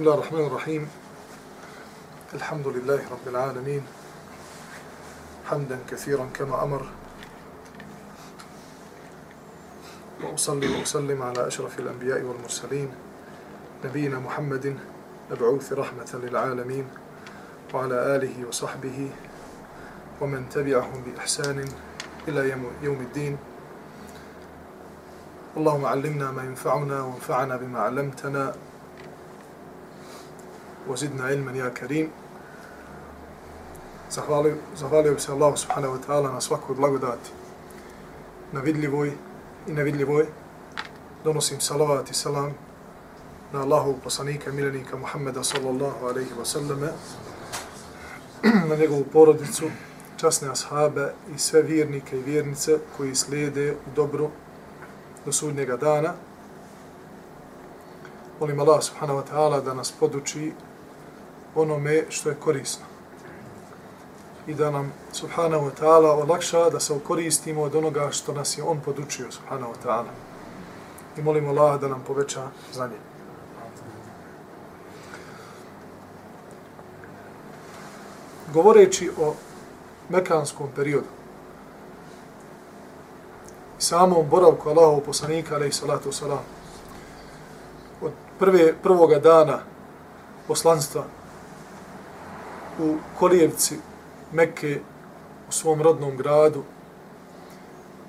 بسم الله الرحمن الرحيم الحمد لله رب العالمين حمدا كثيرا كما أمر وأصلي وأسلم على أشرف الأنبياء والمرسلين نبينا محمد مبعوث رحمة للعالمين وعلى آله وصحبه ومن تبعهم بإحسان إلى يوم الدين اللهم علمنا ما ينفعنا وانفعنا بما علمتنا وزدنا علما يا كريم Zahvalio, zahvalio bi se Allah subhanahu wa ta'ala na svaku blagodati, na vidljivoj i nevidljivoj. Donosim salavat i salam na Allahu poslanika i milenika Muhammeda sallallahu alaihi wa sallame, na njegovu porodicu, časne ashabe i sve vjernike i vjernice koji slijede u dobru do sudnjega dana. Molim Allah subhanahu wa ta'ala da nas poduči onome što je korisno. I da nam subhanahu wa ta'ala olakša da se koristimo od onoga što nas je on podučio subhanahu wa ta'ala. I molimo Allah da nam poveća znanje. Govoreći o mekanskom periodu, samom boravku Allahov poslanika, alaih salatu salam, od prve, prvoga dana poslanstva u Kolijevci, Mekke, u svom rodnom gradu,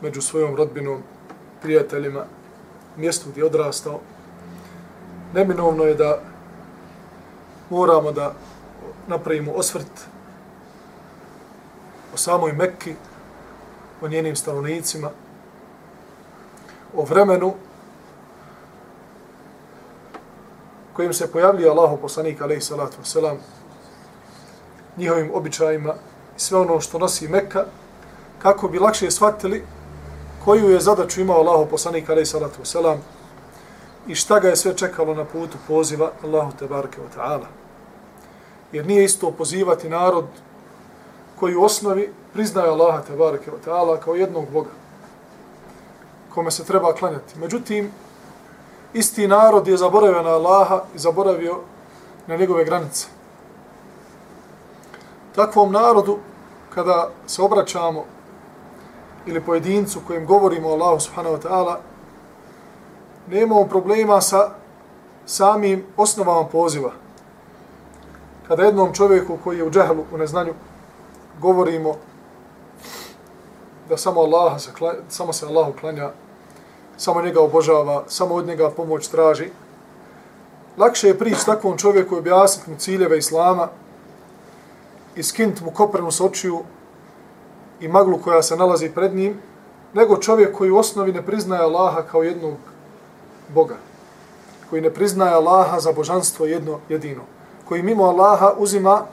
među svojom rodbinom, prijateljima, mjestu gdje je odrastao, neminovno je da moramo da napravimo osvrt o samoj Mekki, o njenim stanovnicima, o vremenu kojim se pojavljuje Allahu poslanik alejhi salatu vesselam njihovim običajima i sve ono što nosi Mekka kako bi lakše shvatili koju je zadaću imao Allaho poslanik alaih salatu wasalam i šta ga je sve čekalo na putu poziva Allahu te bareke ve taala jer nije isto pozivati narod koji u osnovi priznaje Allaha te bareke ve taala kao jednog boga kome se treba klanjati. Međutim, isti narod je zaboravio na Allaha i zaboravio na njegove granice. Takvom narodu, kada se obraćamo ili pojedincu kojim govorimo o Allahu subhanahu wa ta'ala, nemamo problema sa samim osnovama poziva. Kada jednom čovjeku koji je u džehlu, u neznanju, govorimo da samo Allah se klanja, samo se Allahu klanja, samo njega obožava, samo od njega pomoć traži. Lakše je prići takvom čovjeku i objasniti mu ciljeve Islama i skint mu koprenu s očiju i maglu koja se nalazi pred njim, nego čovjek koji u osnovi ne priznaje Allaha kao jednog Boga, koji ne priznaje Allaha za božanstvo jedno jedino, koji mimo Allaha uzima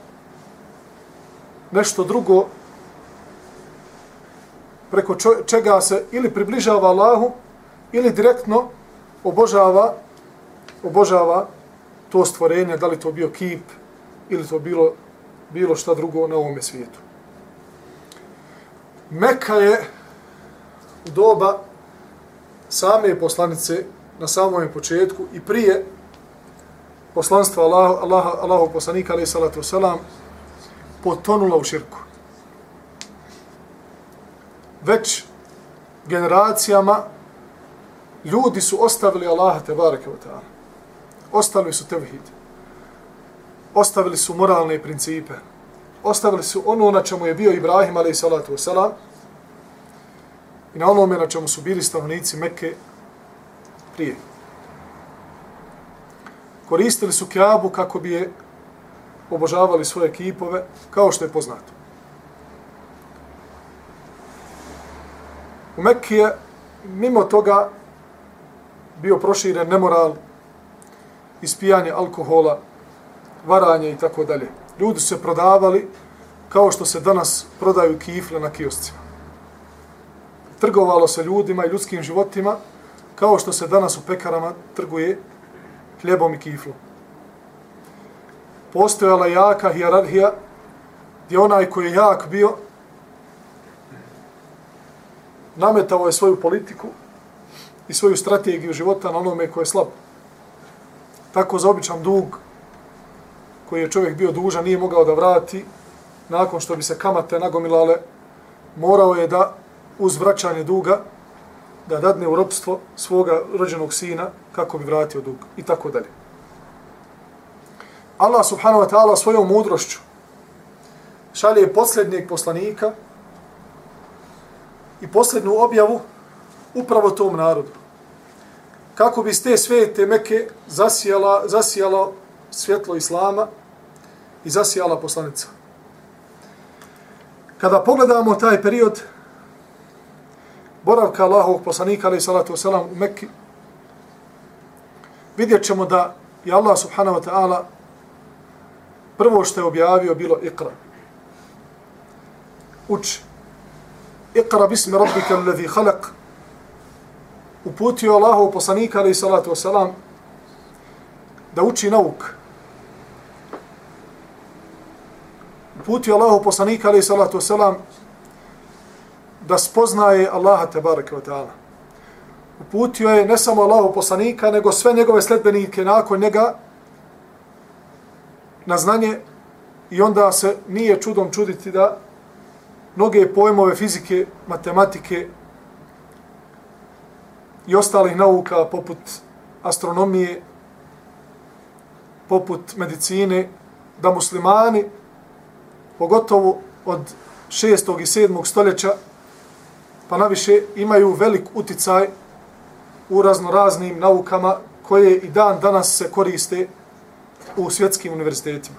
nešto drugo preko čega se ili približava Allahu ili direktno obožava obožava to stvorenje, da li to bio kip ili to bilo bilo šta drugo na ovom svijetu. Meka je u doba same poslanice na samom početku i prije poslanstva Allah, Allah, Allahu poslanika alaih salatu wasalam potonula u širku već generacijama ljudi su ostavili Allaha te bareke ta'ala. Ostali su tevhid. Ostavili su moralne principe. Ostavili su ono na čemu je bio Ibrahim alaih salatu wasalam i na onome na čemu su bili stavnici Mekke prije. Koristili su Kjabu kako bi je obožavali svoje kipove, kao što je poznato. U Mekki je mimo toga bio proširen nemoral, ispijanje alkohola, varanje i tako dalje. Ljudi su se prodavali kao što se danas prodaju kifle na kioscima. Trgovalo se ljudima i ljudskim životima kao što se danas u pekarama trguje hljebom i kiflom. Postojala jaka hijerarhija gdje onaj koji je jak bio nametao je svoju politiku i svoju strategiju života na onome koje je slab. Tako za običan dug koji je čovjek bio dužan nije mogao da vrati nakon što bi se kamate nagomilale, morao je da uz vraćanje duga da dadne u ropstvo svoga rođenog sina kako bi vratio dug i tako dalje. Allah subhanahu wa ta'ala svojom mudrošću šalje posljednjeg poslanika i posljednju objavu upravo tom narodu. Kako bi ste te svete meke zasijala, zasijala svjetlo Islama i zasijala poslanica. Kada pogledamo taj period boravka Allahovog poslanika, ali salatu wasalam, u Mekki, vidjet ćemo da je Allah subhanahu wa ta'ala prvo što je objavio bilo ikra. Uči. Ikra bismi rabbika alladhi khalaq. Uputio Allahov poslanika, ali salatu wasalam, da uči nauk. Uputio Allahov poslanika, ali salatu wasalam, da spoznaje Allaha tebareke ve taala. Uputio je ne samo Allahu poslanika, nego sve njegove sledbenike nakon njega na znanje i onda se nije čudom čuditi da mnoge pojmove fizike, matematike i ostalih nauka poput astronomije, poput medicine, da muslimani, pogotovo od 6. i 7. stoljeća, pa naviše imaju velik uticaj u raznoraznim naukama koje i dan danas se koriste u svjetskim univerzitetima.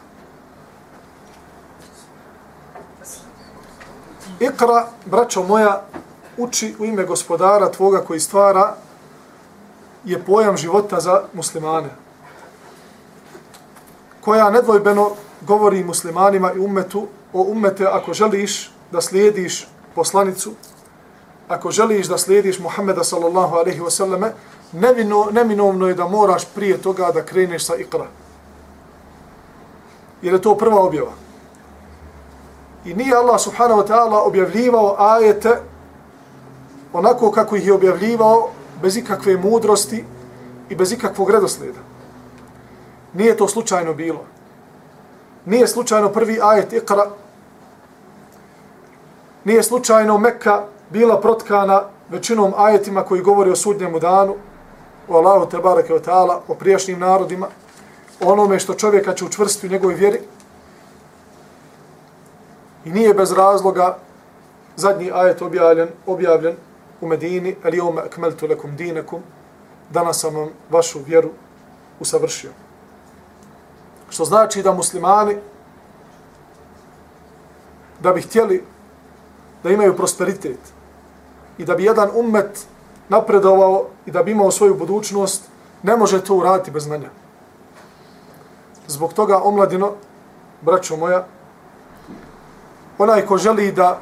Ikra, braćo moja, uči u ime gospodara tvoga koji stvara je pojam života za muslimane. Koja nedvojbeno govori muslimanima i ummetu o ummete ako želiš da slijediš poslanicu ako želiš da slijediš Muhammeda sallallahu alaihi wasallame, nevino, neminovno je da moraš prije toga da kreneš sa ikra. Jer je to prva objava. I nije Allah subhanahu wa ta'ala objavljivao ajete onako kako ih je objavljivao bez ikakve mudrosti i bez ikakvog redoslijeda. Nije to slučajno bilo. Nije slučajno prvi ajet Iqra, Nije slučajno Mekka bila protkana većinom ajetima koji govori o sudnjemu danu, o Allahu te barake o ta'ala, o prijašnjim narodima, o onome što čovjeka će učvrstiti u njegovoj vjeri. I nije bez razloga zadnji ajet objavljen, objavljen u Medini, ali ome akmeltu lekum dinekum, danas sam vam vašu vjeru usavršio. Što znači da muslimani, da bi htjeli da imaju prosperitet, i da bi jedan ummet napredovao i da bi imao svoju budućnost, ne može to uraditi bez znanja. Zbog toga, omladino, braćo moja, onaj ko želi da,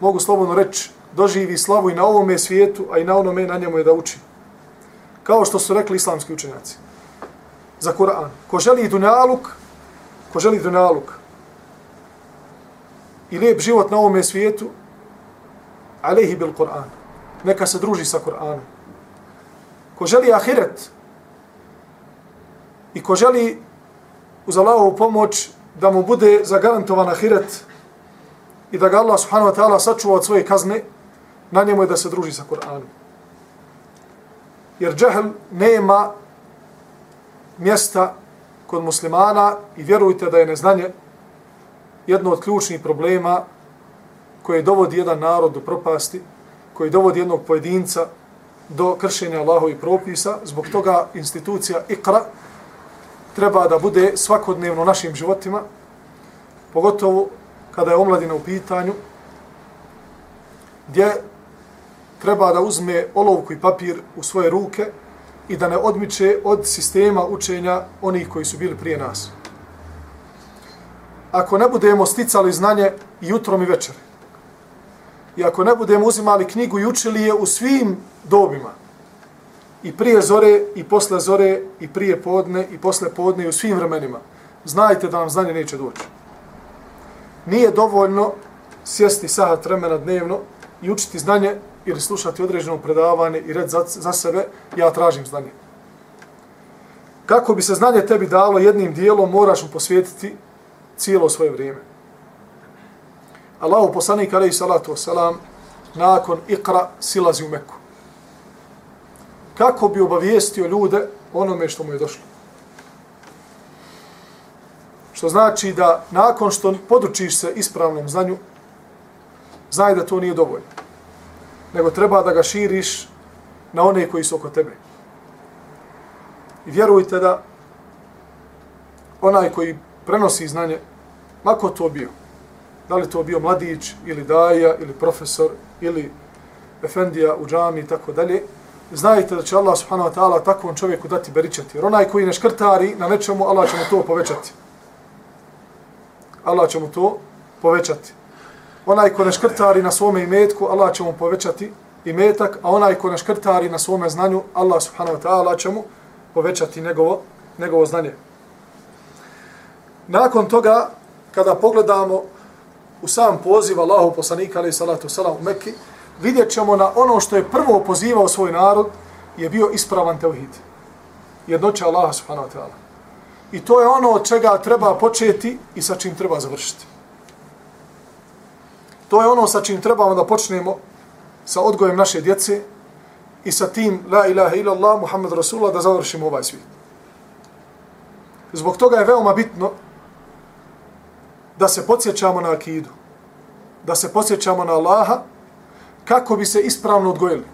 mogu slobodno reći, doživi slavu i na ovome svijetu, a i na onome na njemu je da uči. Kao što su rekli islamski učenjaci. Za Kur'an. Ko želi dunjaluk, ko želi dunjaluk i lijep život na ovome svijetu, alehi bil Kur'an. Neka se druži sa Kur'anom. Ko želi ahiret i ko želi uz Allahovu pomoć da mu bude zagarantovan ahiret i da ga Allah subhanahu wa ta'ala sačuva od svoje kazne, na njemu je da se druži sa Kur'anom. Jer džahl nema mjesta kod muslimana i vjerujte da je neznanje jedno od ključnih problema koje dovodi jedan narod do propasti, koji dovodi jednog pojedinca do kršenja Allahovih propisa, zbog toga institucija ikra treba da bude svakodnevno u našim životima, pogotovo kada je omladina u pitanju, gdje treba da uzme olovku i papir u svoje ruke i da ne odmiče od sistema učenja onih koji su bili prije nas. Ako ne budemo sticali znanje jutrom i večeri, I ako ne budemo uzimali knjigu i učili je u svim dobima, i prije zore, i posle zore, i prije podne, i posle podne, i u svim vremenima, znajte da vam znanje neće doći. Nije dovoljno sjesti sahat vremena dnevno i učiti znanje ili slušati određeno predavanje i red za, za sebe, ja tražim znanje. kako bi se znanje tebi dalo jednim dijelom, moraš mu posvijetiti cijelo svoje vrijeme. Allahu poslanik alaihi salatu wasalam nakon ikra silazi u Meku. Kako bi obavijestio ljude onome što mu je došlo. Što znači da nakon što podučiš se ispravnom znanju, znaj da to nije dovoljno. Nego treba da ga širiš na one koji su oko tebe. I vjerujte da onaj koji prenosi znanje, mako to bio, da li to bio mladić ili daja ili profesor ili efendija u džami i tako dalje, znajte da će Allah subhanahu wa ta'ala takvom čovjeku dati beričati. Jer onaj koji ne škrtari na nečemu, Allah će mu to povećati. Allah će mu to povećati. Onaj ko ne škrtari na svome imetku, Allah će mu povećati imetak, a onaj ko ne škrtari na svome znanju, Allah subhanahu wa ta'ala će mu povećati njegovo, njegovo znanje. Nakon toga, kada pogledamo u sam poziv Allahu poslanika alaih salatu salam u Mekki, vidjet ćemo na ono što je prvo pozivao svoj narod, je bio ispravan tevhid. Jednoća Allaha subhanahu wa ta'ala. I to je ono od čega treba početi i sa čim treba završiti. To je ono sa čim trebamo da počnemo sa odgojem naše djece i sa tim la ilaha illallah Muhammed Rasulullah da završimo ovaj svijet. Zbog toga je veoma bitno da se podsjećamo na akidu, da se podsjećamo na Allaha kako bi se ispravno odgojili.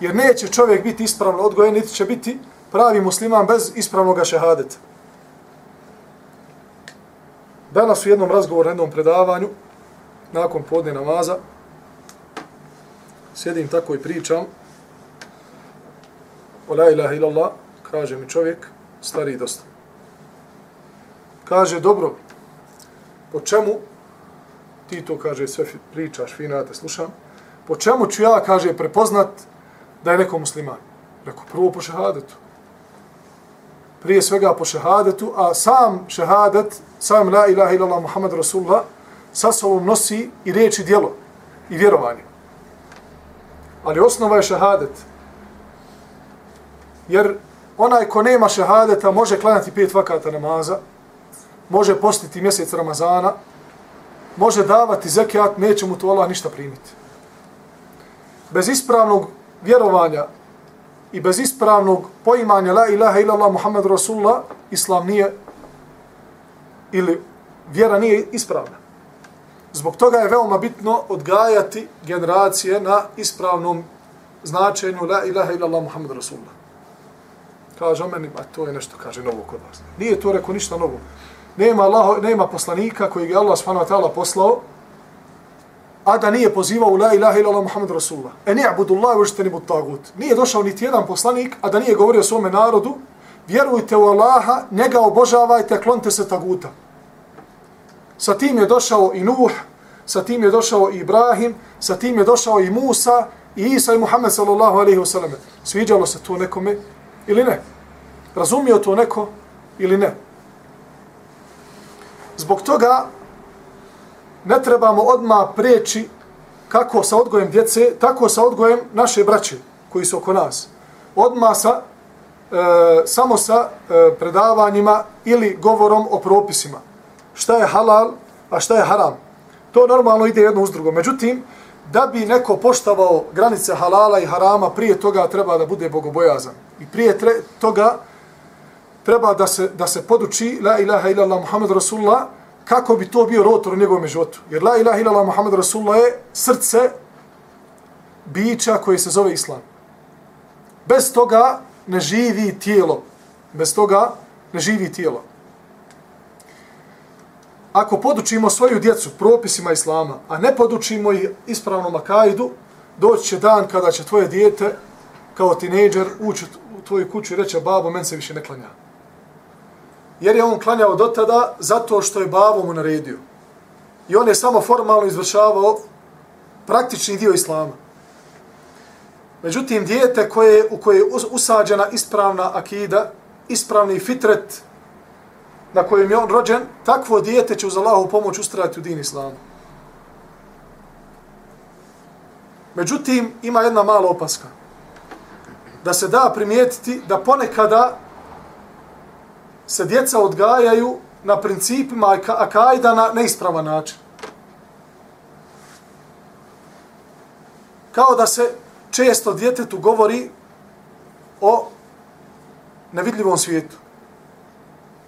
Jer neće čovjek biti ispravno odgojen, niti će biti pravi musliman bez ispravnog šehadeta. Danas u jednom razgovoru, na jednom predavanju, nakon podne namaza, sjedim tako i pričam, o la ilaha illallah, kaže mi čovjek, stari dosta. Kaže, dobro, po čemu, ti to kaže, sve pričaš, fina, ja te slušam, po čemu ću ja, kaže, prepoznat da je neko musliman? Rekao, prvo po šehadetu. Prije svega po šehadetu, a sam šehadet, sam la ilaha illallah Muhammad Rasulullah, sa sobom nosi i reči djelo i vjerovanje. Ali osnova je šahadet. Jer onaj ko nema šahadeta može klanjati pet vakata namaza, može postiti mjesec Ramazana, može davati zekijat, neće mu to Allah ništa primiti. Bez ispravnog vjerovanja i bez ispravnog poimanja la ilaha illallah Muhammed Rasulullah, islam nije ili vjera nije ispravna. Zbog toga je veoma bitno odgajati generacije na ispravnom značenju la ilaha illallah Muhammed Rasulullah. Kaže o meni, a to je nešto, kaže, novo kod vas. Nije to rekao ništa novo nema, Allah, nema poslanika koji je Allah subhanahu wa ta'ala poslao, a da nije pozivao u la ilaha illallah Muhammed Rasulullah. E nije abudullah uđete ni tagut. Nije došao niti jedan poslanik, a da nije govorio svome narodu, vjerujte u Allaha, njega obožavajte, klonte se taguta. Sa tim je došao i Nuh, sa tim je došao i Ibrahim, sa tim je došao i Musa, i Isa i Muhammed sallallahu alaihi wa sallam. Sviđalo se to nekome ili ne? Razumio to neko ili ne? Zbog toga ne trebamo odma preći kako sa odgojem djece, tako sa odgojem naše braće koji su oko nas. Odma sa, e, samo sa e, predavanjima ili govorom o propisima. Šta je halal, a šta je haram. To normalno ide jedno uz drugo. Međutim, da bi neko poštavao granice halala i harama, prije toga treba da bude bogobojazan. I prije tre, toga treba da se, da se poduči la ilaha illallah Muhammed Rasulullah kako bi to bio rotor u njegovom životu. Jer la ilaha illallah Muhammed Rasulullah je srce bića koje se zove Islam. Bez toga ne živi tijelo. Bez toga ne živi tijelo. Ako podučimo svoju djecu propisima Islama, a ne podučimo ih ispravnom akajdu, doći će dan kada će tvoje dijete kao tinejdžer ući u tvoju kuću i reći, babo, men se više ne klanja jer je on klanjao do tada zato što je babo mu naredio. I on je samo formalno izvršavao praktični dio islama. Međutim, dijete koje, u koje je usađena ispravna akida, ispravni fitret na kojem je on rođen, takvo dijete će uz Allahu pomoć ustrajati u din islama. Međutim, ima jedna mala opaska. Da se da primijetiti da ponekada se djeca odgajaju na principima akajda na neispravan način. Kao da se često djetetu govori o nevidljivom svijetu.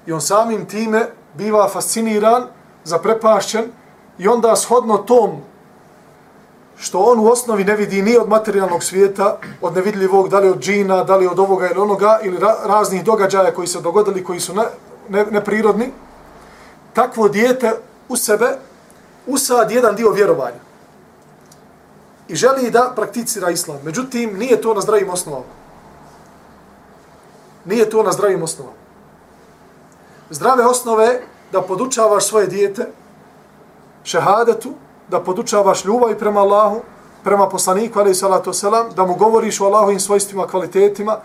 I on samim time biva fasciniran, zaprepašćen i onda shodno tom što on u osnovi ne vidi ni od materijalnog svijeta, od nevidljivog, da li od džina, da li od ovoga ili onoga, ili ra raznih događaja koji se dogodili, koji su ne, ne, neprirodni, takvo dijete u sebe usad jedan dio vjerovanja. I želi da prakticira islam. Međutim, nije to na zdravim osnovama. Nije to na zdravim osnovama. Zdrave osnove da podučavaš svoje dijete šehadetu, da podučavaš ljubav prema Allahu, prema poslaniku, ali salatu selam, da mu govoriš o Allahovim svojstvima, kvalitetima,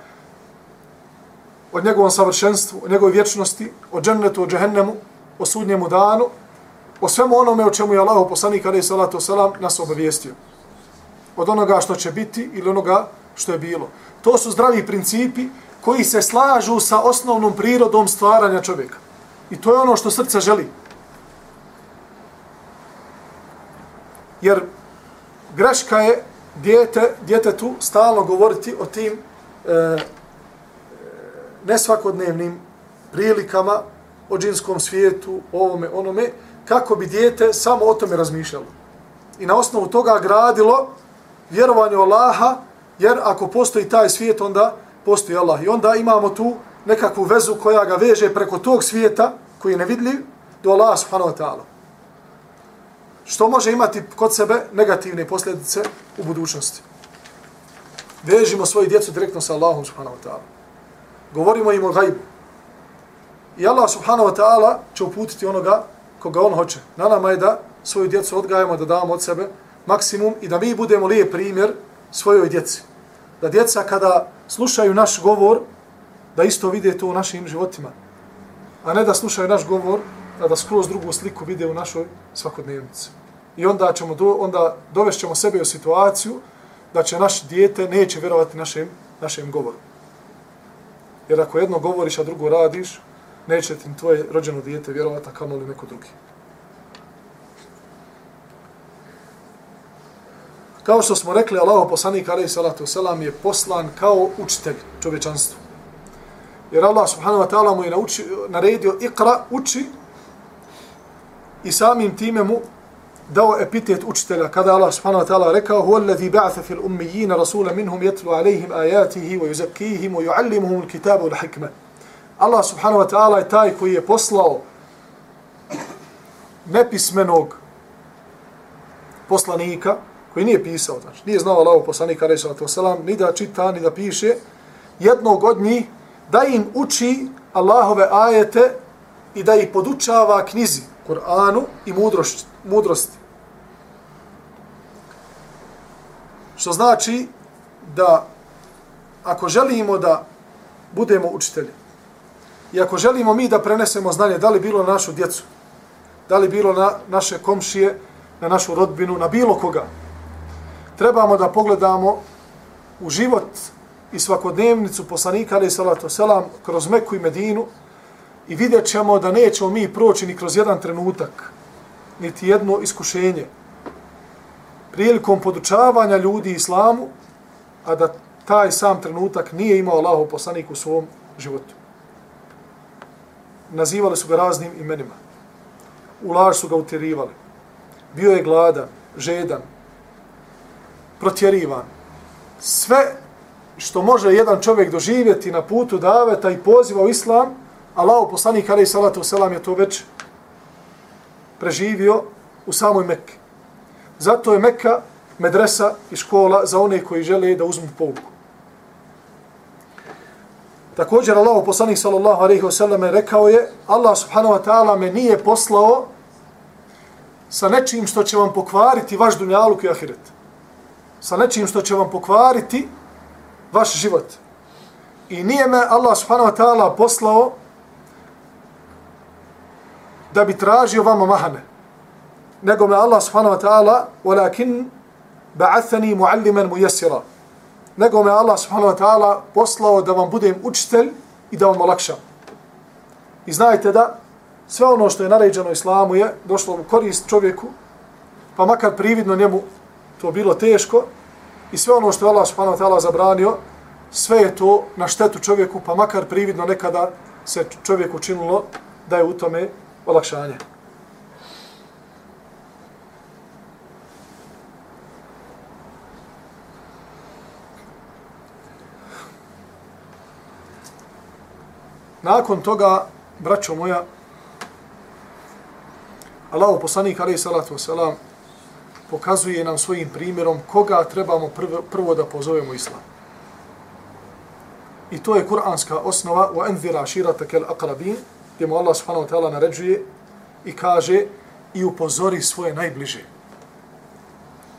o njegovom savršenstvu, o njegovoj vječnosti, o džennetu, o džehennemu, o sudnjemu danu, o svemu onome o čemu je Allah poslanik, ali salatu selam, nas obavijestio. Od onoga što će biti ili onoga što je bilo. To su zdravi principi koji se slažu sa osnovnom prirodom stvaranja čovjeka. I to je ono što srce želi. Jer greška je dijete, djetetu stalno govoriti o tim e, nesvakodnevnim prilikama, o džinskom svijetu, o ovome, onome, kako bi dijete samo o tome razmišljalo. I na osnovu toga gradilo vjerovanje Allaha, jer ako postoji taj svijet, onda postoji Allah. I onda imamo tu nekakvu vezu koja ga veže preko tog svijeta, koji je nevidljiv, do Allaha subhanahu wa ta'ala što može imati kod sebe negativne posljedice u budućnosti. Vežimo svoju djecu direktno sa Allahom subhanahu wa ta'ala. Govorimo im o gajbu. I Allah subhanahu wa ta'ala će uputiti onoga koga on hoće. Na nama je da svoju djecu odgajamo, da damo od sebe maksimum i da mi budemo lijep primjer svojoj djeci. Da djeca kada slušaju naš govor, da isto vide to u našim životima. A ne da slušaju naš govor, da da skroz drugu sliku vide u našoj svakodnevnici. I onda ćemo do, onda dovešćemo sebe u situaciju da će naš dijete neće vjerovati našem, našem govoru. Jer ako jedno govoriš, a drugo radiš, neće ti tvoje rođeno dijete vjerovati, a kamoli neko drugi. Kao što smo rekli, Allahov poslanik alaih salatu selam je poslan kao učitelj čovječanstvu. Jer Allah subhanahu wa ta'ala mu je nauči, naredio ikra, uči, i samim time mu dao epitet učitelja kada Allah subhanahu wa ta'ala rekao huwa alladhi ba'atha fil ummiyina rasulan minhum yatlu alayhim ayatihi wa yuzakkihim wa yuallimuhum alkitaba wal hikma Allah subhanahu wa ta'ala je taj koji je poslao nepismenog poslanika koji nije pisao, znači nije znao Allahov poslanika alejhi salatu vesselam ni da čita ni da piše jednog od njih da im uči Allahove ajete i da ih podučava knjizi Kur'anu i mudrosti, mudrosti. Što znači da ako želimo da budemo učitelji i ako želimo mi da prenesemo znanje, da li bilo na našu djecu, da li bilo na naše komšije, na našu rodbinu, na bilo koga, trebamo da pogledamo u život i svakodnevnicu poslanika, ali salatu selam, kroz Meku i Medinu, i vidjet ćemo da nećemo mi proći ni kroz jedan trenutak, niti jedno iskušenje, prilikom podučavanja ljudi islamu, a da taj sam trenutak nije imao Allahov poslanik u svom životu. Nazivali su ga raznim imenima. U laž su ga utjerivali. Bio je gladan, žedan, protjerivan. Sve što može jedan čovjek doživjeti na putu daveta i poziva u islam, Allaho poslanik alaih salatu selam je to već preživio u samoj Mekke. Zato je Mekka medresa i škola za one koji žele da uzmu pouku. Također Allah poslanik sallallahu alejhi ve selleme rekao je Allah subhanahu wa ta'ala me nije poslao sa nečim što će vam pokvariti vaš dunjaluk i ahiret. Sa nečim što će vam pokvariti vaš život. I nije me Allah subhanahu wa ta'ala poslao da bi tražio vama mahane. Nego me Allah subhanahu wa ta'ala walakin ba'athani mualliman muyassira. Nego me Allah subhanahu wa ta'ala poslao da vam budem učitelj i da vam olakšam. I znajte da sve ono što je naređeno islamu je došlo u korist čovjeku, pa makar prividno njemu to bilo teško, i sve ono što je Allah subhanahu wa ta'ala zabranio, sve je to na štetu čovjeku, pa makar prividno nekada se čovjeku činilo da je u tome olakšanje. Nakon toga, braćo moja, Allahu poslanik alejhi salatu vesselam pokazuje nam svojim primjerom koga trebamo prvo, prvo da pozovemo islam. I to je kuranska osnova wa anzira shirataka aqrabin, gdje mu Allah subhanahu wa ta'ala naređuje i kaže i upozori svoje najbliže.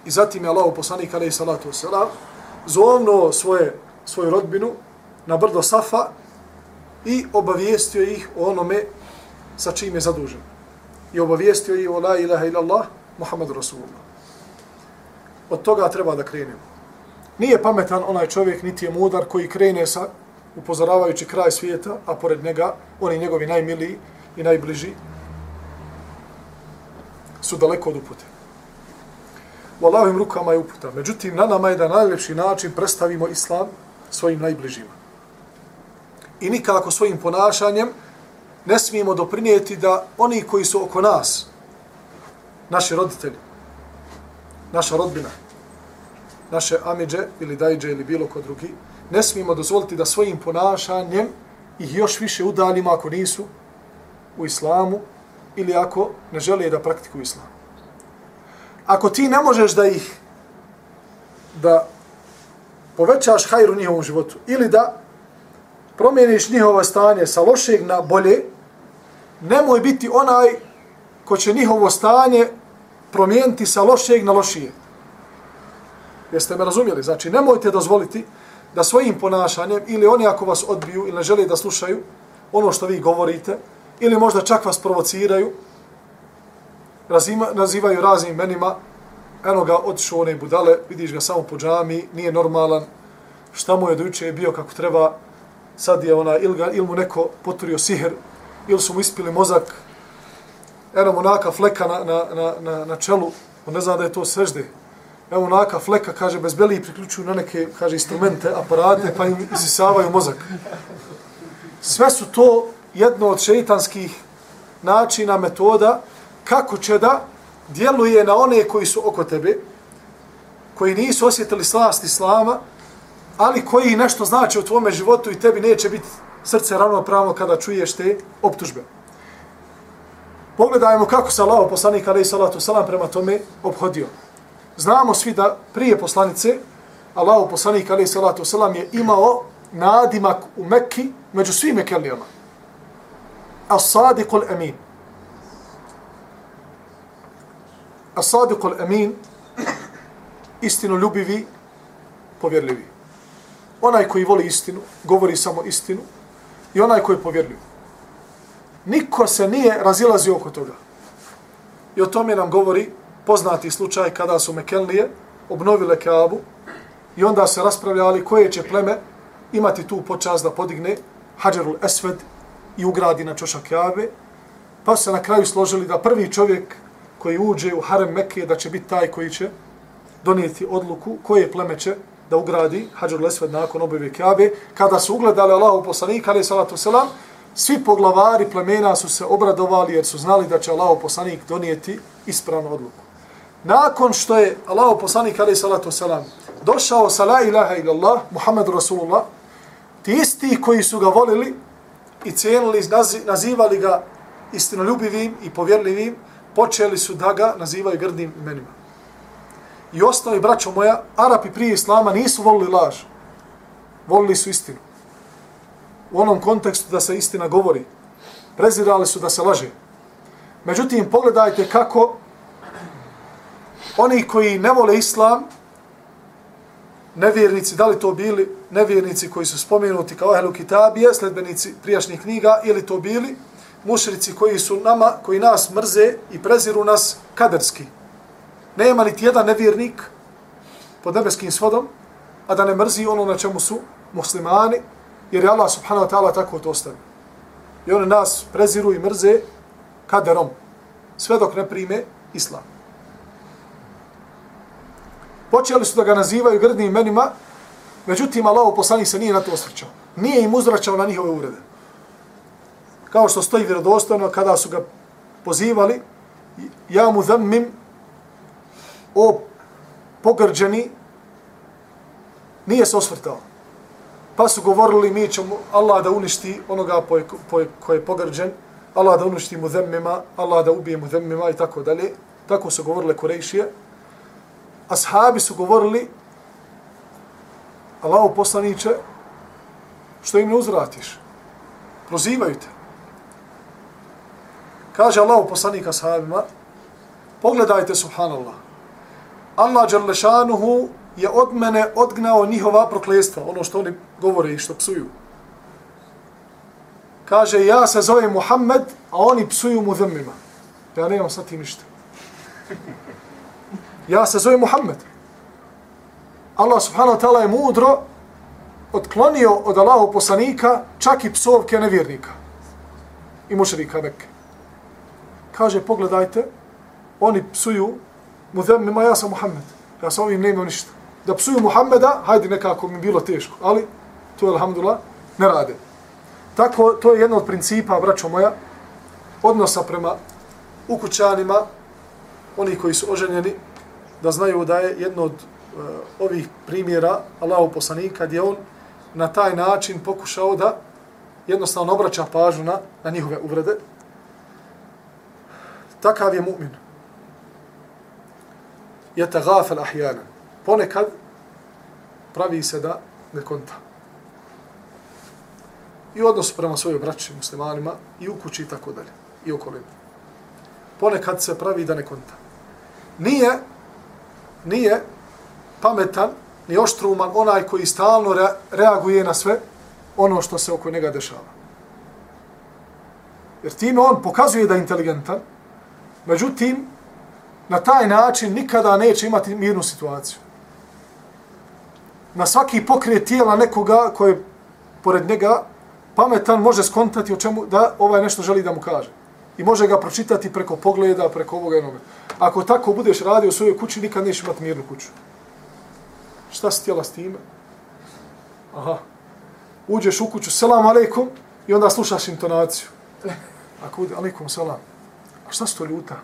I zatim je Allah poslanik alejhi salatu vesselam zovno svoje svoju rodbinu na brdo Safa i obavijestio ih o onome sa čim je zadužen. I obavijestio ih o la ilaha illallah Muhammad Rasulullah. Od toga treba da krenemo. Nije pametan onaj čovjek, niti je mudar koji krene sa upozoravajući kraj svijeta, a pored njega oni njegovi najmiliji i najbliži su daleko od upute. U Allahovim rukama je uputa. Međutim, na nama je da na najljepši način predstavimo islam svojim najbližima i nikako svojim ponašanjem ne smijemo doprinijeti da oni koji su oko nas, naši roditelji, naša rodbina, naše amidže ili dajđe ili bilo ko drugi, ne smijemo dozvoliti da svojim ponašanjem ih još više udaljimo ako nisu u islamu ili ako ne žele da praktikuju islam. Ako ti ne možeš da ih da povećaš hajr u njihovom životu ili da promijeniš njihovo stanje sa lošeg na bolje, nemoj biti onaj ko će njihovo stanje promijeniti sa lošeg na lošije. Jeste me razumjeli? Znači, nemojte dozvoliti da svojim ponašanjem ili oni ako vas odbiju ili ne žele da slušaju ono što vi govorite ili možda čak vas provociraju, razima, nazivaju raznim imenima, eno ga otišu one budale, vidiš ga samo po džami, nije normalan, šta mu je dojuče bio kako treba, sad je ona, ili, ga, ili mu neko poturio siher, ili su mu ispili mozak, eno mu naka fleka na, na, na, na, na čelu, on ne zna da je to svežde. Evo naka fleka, kaže, bez beliji priključuju na neke, kaže, instrumente, aparate, pa im isisavaju mozak. Sve su to jedno od šeitanskih načina, metoda, kako će da djeluje na one koji su oko tebe, koji nisu osjetili slast Islama, ali koji nešto znači u tvome životu i tebi neće biti srce ravnopravno kada čuješ te optužbe. Pogledajmo kako se Allah poslanik alaih salatu salam prema tome obhodio. Znamo svi da prije poslanice Allahu poslanik alaih salatu wasalam je imao nadimak u Mekki među svim Mekelijama. As-sadiqul amin. As-sadiqul amin istinu ljubivi, povjerljivi onaj koji voli istinu, govori samo istinu, i onaj koji je povjerljiv. Niko se nije razilazio oko toga. I o tome nam govori poznati slučaj kada su Mekelnije obnovile Kaabu i onda se raspravljali koje će pleme imati tu počast da podigne Hadžarul Esved i ugradi na čošak Kaabe, pa se na kraju složili da prvi čovjek koji uđe u Harem Mekke da će biti taj koji će donijeti odluku koje pleme će da ugradi Hadžur Esved nakon objave Kaabe. kada su ugledali Allahu poslanika, ali salatu selam, svi poglavari plemena su se obradovali jer su znali da će Allahu poslanik donijeti ispravnu odluku. Nakon što je Allahu poslanik, ali salatu selam, došao sa la ilaha illallah, Muhammed Rasulullah, ti isti koji su ga volili i cijenili, nazivali ga istinoljubivim i povjerljivim, počeli su da ga nazivaju grdnim imenima i ostali, braćo moja, Arapi prije Islama nisu volili laž. Volili su istinu. U onom kontekstu da se istina govori. Prezirali su da se laže. Međutim, pogledajte kako oni koji ne vole Islam, nevjernici, da li to bili nevjernici koji su spomenuti kao Ehlu Kitabije, sledbenici prijašnjih knjiga, ili to bili mušrici koji su nama, koji nas mrze i preziru nas kaderski, nema niti jedan nevjernik pod nebeskim svodom, a da ne mrzi ono na čemu su muslimani, jer je Allah subhanahu wa ta'ala tako to ostavi. I oni nas preziru i mrze kaderom. Sve dok ne prime islam. Počeli su da ga nazivaju grdnim imenima, međutim, Allah poslanik se nije na to osvrćao. Nije im uzvraćao na njihove urede. Kao što stoji vjerodostojno kada su ga pozivali, ja mu zammim o pogrđeni, nije se osvrtao. Pa su govorili, mi ćemo Allah da uništi onoga ko je pogrđen, Allah da uništi mu zemmima, Allah da ubije mu zemmima i tako dalje. Tako su govorile Kurejšije. Ashabi su govorili, Allahu poslaniće, što im ne uzvratiš? Prozivaju te. Kaže Allahu poslanik ashabima, pogledajte, subhanallah, Allah Đerlešanuhu je od mene odgnao njihova proklestva, ono što oni govore i što psuju. Kaže, ja se zovem Muhammed, a oni psuju mu zemima. Ja nemam sa tim ništa. Ja se zovem Muhammed. Allah subhanahu wa ta'ala je mudro otklonio od Allahov poslanika čak i psovke nevjernika. I mušrika Mekke. Kaže, pogledajte, oni psuju mu ja sam Muhammed. Ja sa ovim nemam ništa. Da psuju Muhammeda, hajde nekako mi bilo teško. Ali, to je, alhamdulillah, ne rade. Tako, to je jedno od principa, braćo moja, odnosa prema ukućanima, oni koji su oženjeni, da znaju da je jedno od uh, ovih primjera Allahu poslanika, gdje on na taj način pokušao da jednostavno obraća pažnju na, na njihove uvrede. Takav je mu'min. Je te gafel ahijana. Ponekad pravi se da ne konta i odnos prema svojoj braći muslimanima i u kući i tako dalje i okolinu. Ponekad se pravi da ne konta. Nije, nije pametan ni oštruman onaj koji stalno re, reaguje na sve ono što se oko njega dešava. Jer time on pokazuje da je inteligentan, međutim, na taj način nikada neće imati mirnu situaciju. Na svaki pokret tijela nekoga koje pored njega pametan može skontati o čemu da ovaj nešto želi da mu kaže. I može ga pročitati preko pogleda, preko ovoga i Ako tako budeš radio u svojoj kući, nikad nećeš imati mirnu kuću. Šta si htjela s time? Aha. Uđeš u kuću, selam aleikum, i onda slušaš intonaciju. Ako uđe, aleikum, selam. A šta si to ljuta?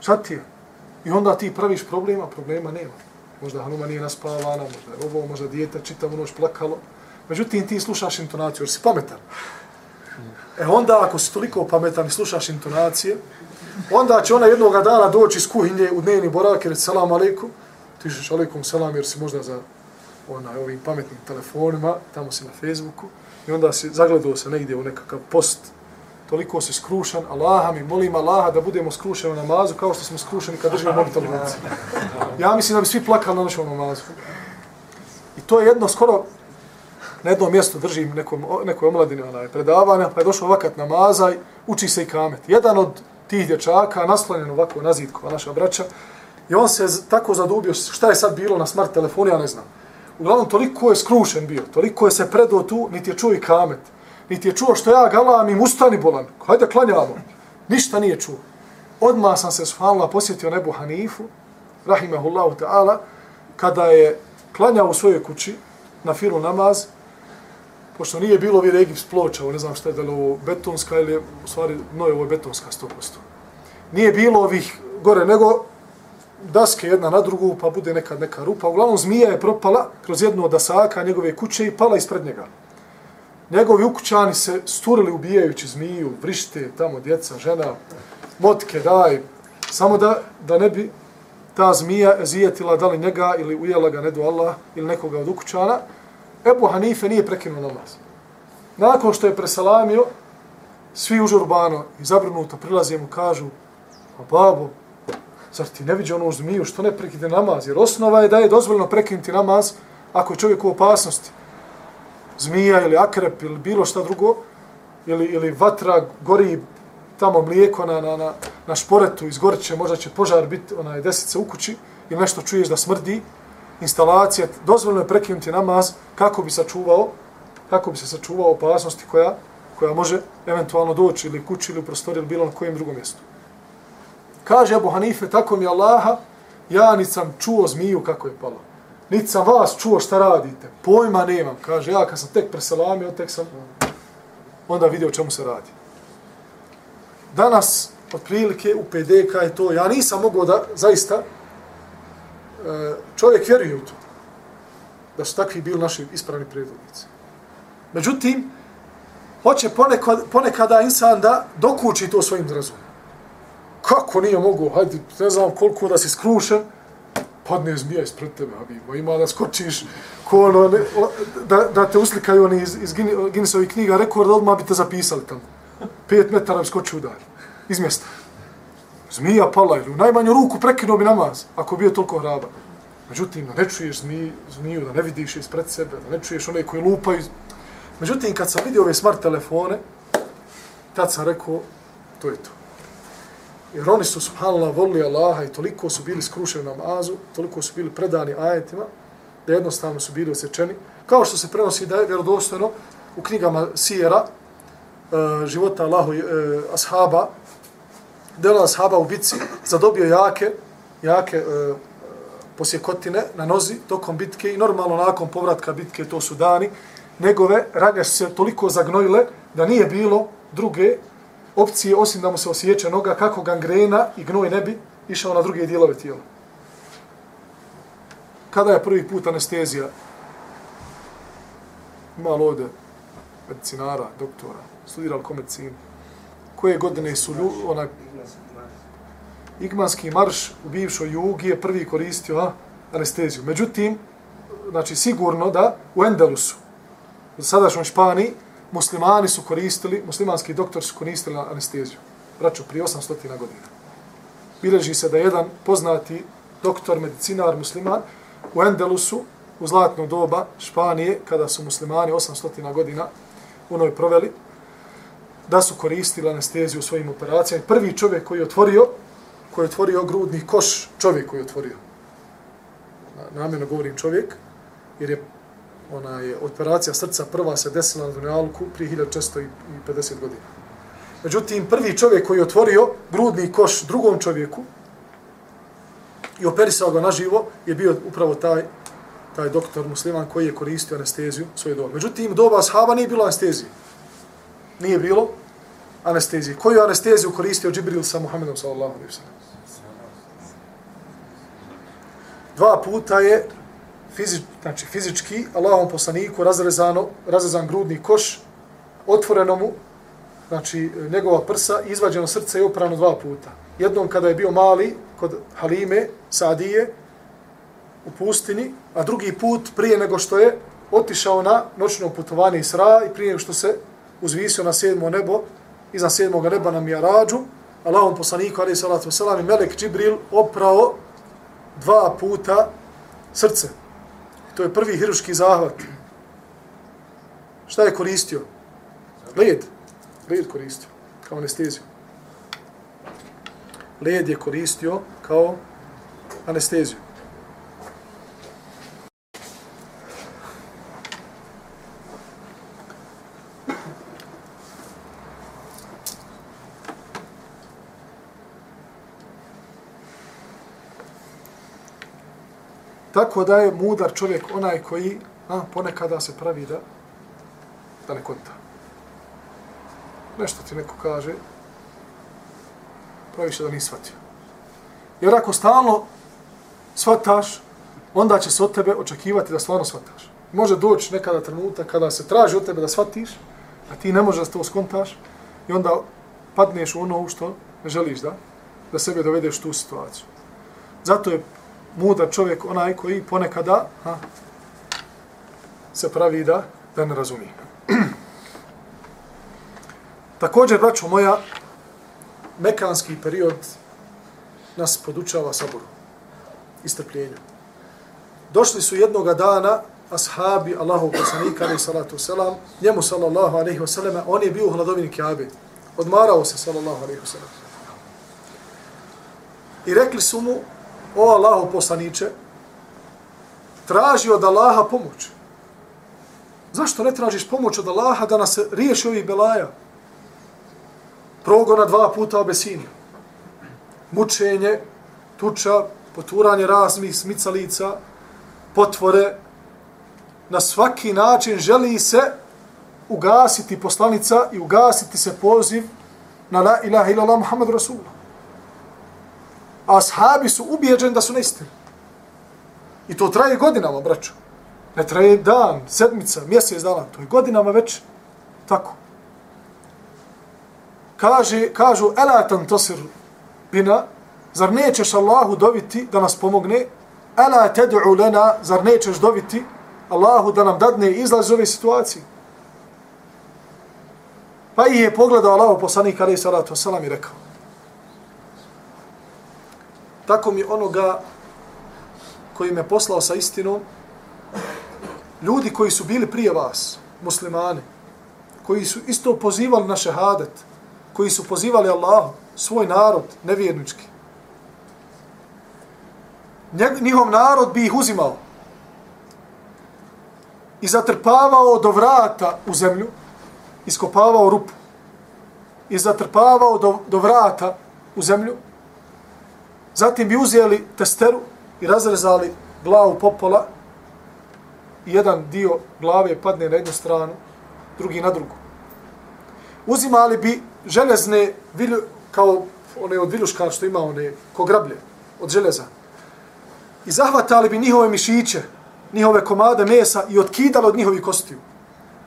Šta ti je? I onda ti praviš problema, problema nema. Možda Hanuma nije naspavana, možda je ovo, možda dijete čitavu noć plakalo. Međutim, ti slušaš intonaciju, jer si pametan. E onda, ako si toliko pametan i slušaš intonacije, onda će ona jednoga dana doći iz kuhinje u dnevni borak i reći salam alaikum. Ti šeš alaikum salam jer si možda za onaj, ovim pametnim telefonima, tamo si na Facebooku. I onda si zagledao se negdje u nekakav post, toliko si skrušan, Allaha mi, molim Allaha da budemo skrušeni u namazu kao što smo skrušeni kad držimo mobitel u Ja mislim da bi svi plakali na našom namazu. I to je jedno skoro na jednom mjestu držim nekom, nekoj omladini onaj, predavanja, pa je došao vakat namazaj, uči se i kamet. Jedan od tih dječaka, naslonjen ovako na zidku, naša braća, i on se tako zadubio, šta je sad bilo na smart telefonu, ja ne znam. Uglavnom, toliko je skrušen bio, toliko je se predao tu, niti je čuo i kamet, niti je čuo što ja galam im ustani bolan, hajde klanjamo. Ništa nije čuo. Odmah sam se, subhanallah, posjetio nebu Hanifu, rahimahullahu ta'ala, kada je klanjao u svojoj kući, na filu namaz, pošto nije bilo ovih Egips ploča, ne znam šta je, da li ovo betonska ili u stvari, no je ovo betonska 100%. Nije bilo ovih gore, nego daske jedna na drugu, pa bude nekad neka rupa. Uglavnom, zmija je propala kroz jednu od dasaka njegove kuće i pala ispred njega. Njegovi ukućani se sturili ubijajući zmiju, vrište, tamo djeca, žena, motke, daj, samo da, da ne bi ta zmija zijetila da li njega ili ujela ga, ne do Allah, ili nekoga od ukućana, Ebu Hanife nije prekinuo namaz. Nakon što je presalamio, svi užurbano i zabrnuto prilaze mu kažu, a babo, zar ti ne vidi ono zmiju, što ne prekide namaz? Jer osnova je da je dozvoljeno prekinuti namaz ako je čovjek u opasnosti. Zmija ili akrep ili bilo šta drugo, ili, ili vatra gori tamo mlijeko na, na, na, na šporetu, izgorit će, možda će požar biti onaj desice u kući, ili nešto čuješ da smrdi, instalacija, dozvoljno je prekinuti namaz kako bi sačuvao, kako bi se sačuvao opasnosti koja, koja može eventualno doći ili kući ili u prostoriji ili bilo na kojem drugom mjestu. Kaže Abu Hanife, tako mi Allaha, ja nit sam čuo zmiju kako je pala. Nit sam vas čuo šta radite. Pojma nemam. Kaže, ja kad sam tek preselamio, tek sam onda vidio čemu se radi. Danas, otprilike, u PDK je to, ja nisam mogao da, zaista, Eh, čovjek vjeruje u to. Da su takvi bili naši ispravni predvodnici. Međutim, hoće ponekad, ponekada insan da dokući to svojim razumom. Kako nije mogu, hajde, ne znam koliko da si skrušen, padne zmija ispred tebe, abimo, ima da skočiš, ko ono, ne, da, da te uslikaju oni iz, iz Guinnessovih knjiga, rekord, odmah bi te zapisali tamo. Pet metara bi skočio udar, iz mjesta. Zmija pala ili u najmanju ruku prekinuo bi namaz, ako bio toliko hraba. Međutim, da ne čuješ zmiju, zmiju, da ne vidiš ispred sebe, da ne čuješ one koji lupaju. Međutim, kad sam vidio ove smart telefone, tad sam rekao, to je to. Jer oni su, subhanallah, volili Allaha i toliko su bili skrušeni namazu, toliko su bili predani ajetima, da jednostavno su bili osjećeni. Kao što se prenosi da je vjerodostojno u knjigama Sijera, eh, života Allahu uh, ashaba, dela ashaba u bitci, zadobio jake, jake e, posjekotine na nozi tokom bitke i normalno nakon povratka bitke, to su dani, njegove rane su se toliko zagnojile da nije bilo druge opcije osim da mu se osjeća noga kako gangrena i gnoj ne bi išao na druge dijelove tijela. Kada je prvi put anestezija? Malo ovdje medicinara, doktora, studirali ko medicinu. Koje godine su lju, ona, Igmanski marš u bivšoj jugi je prvi koristio a, anesteziju. Međutim, znači sigurno da u Endelusu, u sadašnjoj Španiji, muslimani su koristili, muslimanski doktor su koristili anesteziju. Braćo, prije 800 godina. Bileži se da jedan poznati doktor, medicinar, musliman, u Endelusu, u zlatno doba Španije, kada su muslimani 800 godina u proveli, da su koristili anesteziju u svojim operacijama. Prvi čovjek koji je otvorio, koji je otvorio grudni koš, čovjek koji je otvorio. Namjerno govorim čovjek, jer je ona je operacija srca prva se desila na Dunjalku prije 1450 godina. Međutim, prvi čovjek koji je otvorio grudni koš drugom čovjeku i operisao ga naživo je bio upravo taj taj doktor musliman koji je koristio anesteziju svoje doba. Međutim, doba ashaba nije bilo anestezije. Nije bilo anestezije. Koju anesteziju koristio Džibril sa Muhammedom sallallahu alaihi wasallam? Dva puta je fizič, znači fizički Allahom poslaniku razrezano, razrezan grudni koš, otvoreno mu, znači njegova prsa, izvađeno srce je oprano dva puta. Jednom kada je bio mali kod Halime, Sadije, u pustini, a drugi put prije nego što je otišao na noćno putovanje Isra i prije nego što se uzvisio na sedmo nebo, iznad sedmog neba na Mijarađu, Allahom poslaniku, ali salatu wasalam, i Melek Džibril oprao dva puta srce. To je prvi hiruški zahvat. Šta je koristio? Led. Led koristio. Kao anesteziju. Led je koristio kao anesteziju. Tako da je mudar čovjek onaj koji a, ponekada se pravi da, da ne konta. Nešto ti neko kaže, pravi da nisi shvatio. Jer ako stalno shvataš, onda će se od tebe očekivati da stvarno shvataš. Može doći nekada trenutak kada se traži od tebe da shvatiš, a ti ne možeš da to skontaš i onda padneš u ono što ne želiš da, da sebe dovedeš tu situaciju. Zato je mudar čovjek onaj koji ponekada ha, se pravi da, da ne razumije. Također, braćo moja, mekanski period nas podučava saboru i strpljenju. Došli su jednoga dana ashabi Allahu poslanika alaihi salatu wasalam, njemu sallallahu alaihi wasalam, on je bio u hladovini Kabe. Odmarao se sallallahu alaihi wasalam. I rekli su mu, o Allahu poslaniče, traži od Allaha pomoć. Zašto ne tražiš pomoć od Allaha da nas riješi ovih belaja? Progona dva puta obesinio. Mučenje, tuča, poturanje raznih smicalica, potvore. Na svaki način želi se ugasiti poslanica i ugasiti se poziv na la ilaha illallah Muhammad Rasulullah. A ashabi su ubijeđeni da su neistini. I to traje godinama, braćo. Ne traje dan, sedmica, mjesec dana. To je godinama već tako. Kaže, kažu, elatan tosir bina, zar nećeš Allahu dobiti da nas pomogne? Ela ted'u lena, zar nećeš dobiti Allahu da nam dadne izlaz iz ove situacije? Pa ih je pogledao Allah poslanik alaih salatu wasalam i rekao. Tako mi onoga koji me poslao sa istinom, ljudi koji su bili prije vas, muslimani, koji su isto pozivali na šehadet, koji su pozivali Allah, svoj narod, nevjernički. Njihov narod bi ih uzimao i zatrpavao do vrata u zemlju, iskopavao rupu i zatrpavao do, do vrata u zemlju, zatim bi uzeli testeru i razrezali glavu popola i jedan dio glave padne na jednu stranu, drugi na drugu. Uzimali bi železne vilju, kao one od viljuška što ima one ko grablje od železa. I zahvatali bi njihove mišiće, njihove komade mesa i otkidali od njihovih kostiju.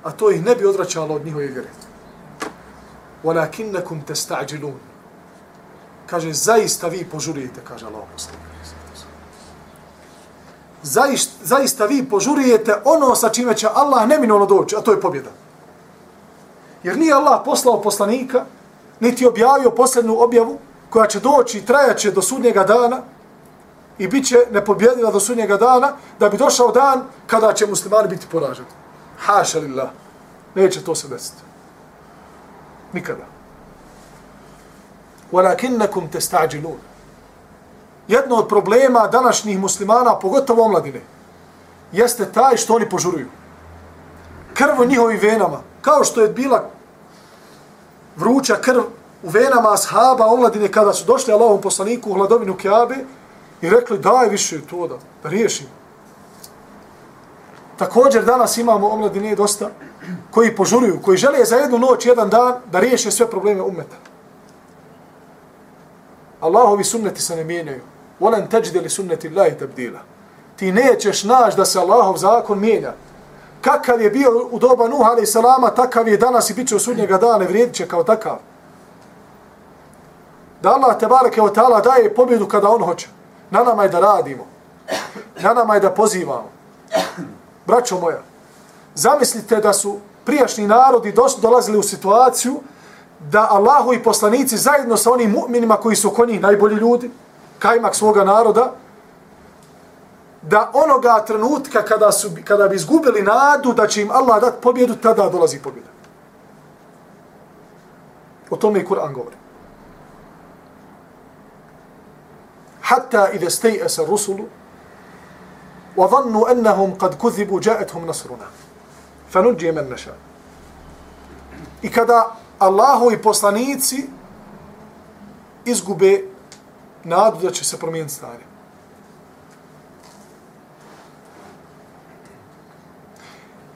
A to ih ne bi odvraćalo od njihove vjere. وَلَكِنَّكُمْ تَسْتَعْجِلُونَ Kaže, zaista vi požurijete, kaže Allah poslanik zaista, zaista vi požurijete ono sa čime će Allah neminovno doći, a to je pobjeda. Jer nije Allah poslao poslanika, niti objavio posljednu objavu koja će doći i trajaće do sudnjega dana i bit će nepobjedila do sudnjega dana da bi došao dan kada će muslimani biti poraženi. Haša lillah. Neće to se desiti. Nikada. ولكنكم تستعجلون jedno od problema današnjih muslimana pogotovo omladine jeste taj što oni požuruju krv u njihovim venama kao što je bila vruća krv u venama ashaba omladine kada su došli Allahom poslaniku u hladovinu Kiabe i rekli daj više to da, da riješimo. Također danas imamo omladine dosta koji požuruju, koji žele za jednu noć, jedan dan da riješe sve probleme umeta. Allahovi sunneti se ne mijenjaju. Volen teđde li sunneti Allahi tabdila. Ti nećeš naš da se Allahov zakon mijenja. Kakav je bio u doba Nuh alaih salama, takav je danas i bit će u sudnjega dana, vrijedit će kao takav. Da Allah te barake od ta'ala daje pobjedu kada on hoće. Na nama je da radimo. Na nama je da pozivamo. Braćo moja, zamislite da su prijašnji narodi dolazili u situaciju da Allahu i poslanici zajedno sa onim mu'minima koji su kod njih najbolji ljudi, kajmak svoga naroda, da onoga trenutka kada, su, kada bi izgubili nadu da će im Allah dati pobjedu, tada dolazi pobjeda. O tome i Kur'an govori. Hatta ide stej'e sa rusulu, wa dhannu annahum qad kuzibu jaethum nasruna. Fanuđi men neša. I kada Allahu i poslanici izgube nadu da će se promijeniti stanje.